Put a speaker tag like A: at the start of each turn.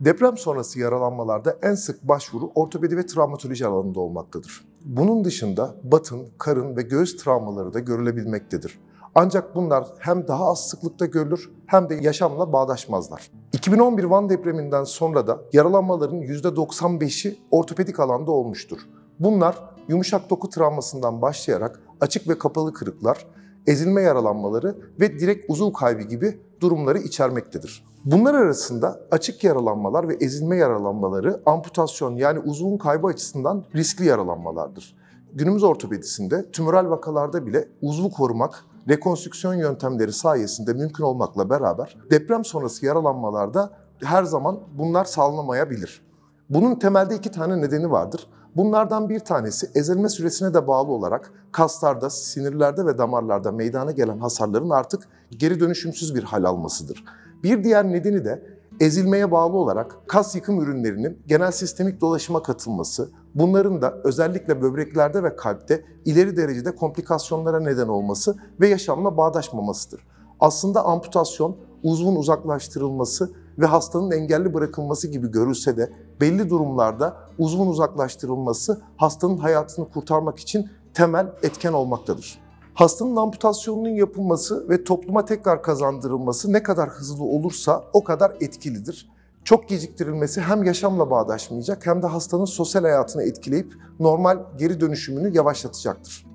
A: Deprem sonrası yaralanmalarda en sık başvuru ortopedi ve travmatoloji alanında olmaktadır. Bunun dışında batın, karın ve göğüs travmaları da görülebilmektedir. Ancak bunlar hem daha az sıklıkta görülür hem de yaşamla bağdaşmazlar. 2011 Van depreminden sonra da yaralanmaların %95'i ortopedik alanda olmuştur. Bunlar yumuşak doku travmasından başlayarak açık ve kapalı kırıklar, ezilme yaralanmaları ve direkt uzuv kaybı gibi durumları içermektedir. Bunlar arasında açık yaralanmalar ve ezilme yaralanmaları amputasyon yani uzuvun kaybı açısından riskli yaralanmalardır. Günümüz ortopedisinde tümöral vakalarda bile uzvu korumak rekonstrüksiyon yöntemleri sayesinde mümkün olmakla beraber deprem sonrası yaralanmalarda her zaman bunlar sağlanamayabilir. Bunun temelde iki tane nedeni vardır. Bunlardan bir tanesi ezilme süresine de bağlı olarak kaslarda, sinirlerde ve damarlarda meydana gelen hasarların artık geri dönüşümsüz bir hal almasıdır. Bir diğer nedeni de ezilmeye bağlı olarak kas yıkım ürünlerinin genel sistemik dolaşıma katılması, bunların da özellikle böbreklerde ve kalpte ileri derecede komplikasyonlara neden olması ve yaşamla bağdaşmamasıdır. Aslında amputasyon, uzvun uzaklaştırılması ve hastanın engelli bırakılması gibi görülse de belli durumlarda uzvun uzaklaştırılması hastanın hayatını kurtarmak için temel etken olmaktadır. Hastanın amputasyonunun yapılması ve topluma tekrar kazandırılması ne kadar hızlı olursa o kadar etkilidir. Çok geciktirilmesi hem yaşamla bağdaşmayacak hem de hastanın sosyal hayatını etkileyip normal geri dönüşümünü yavaşlatacaktır.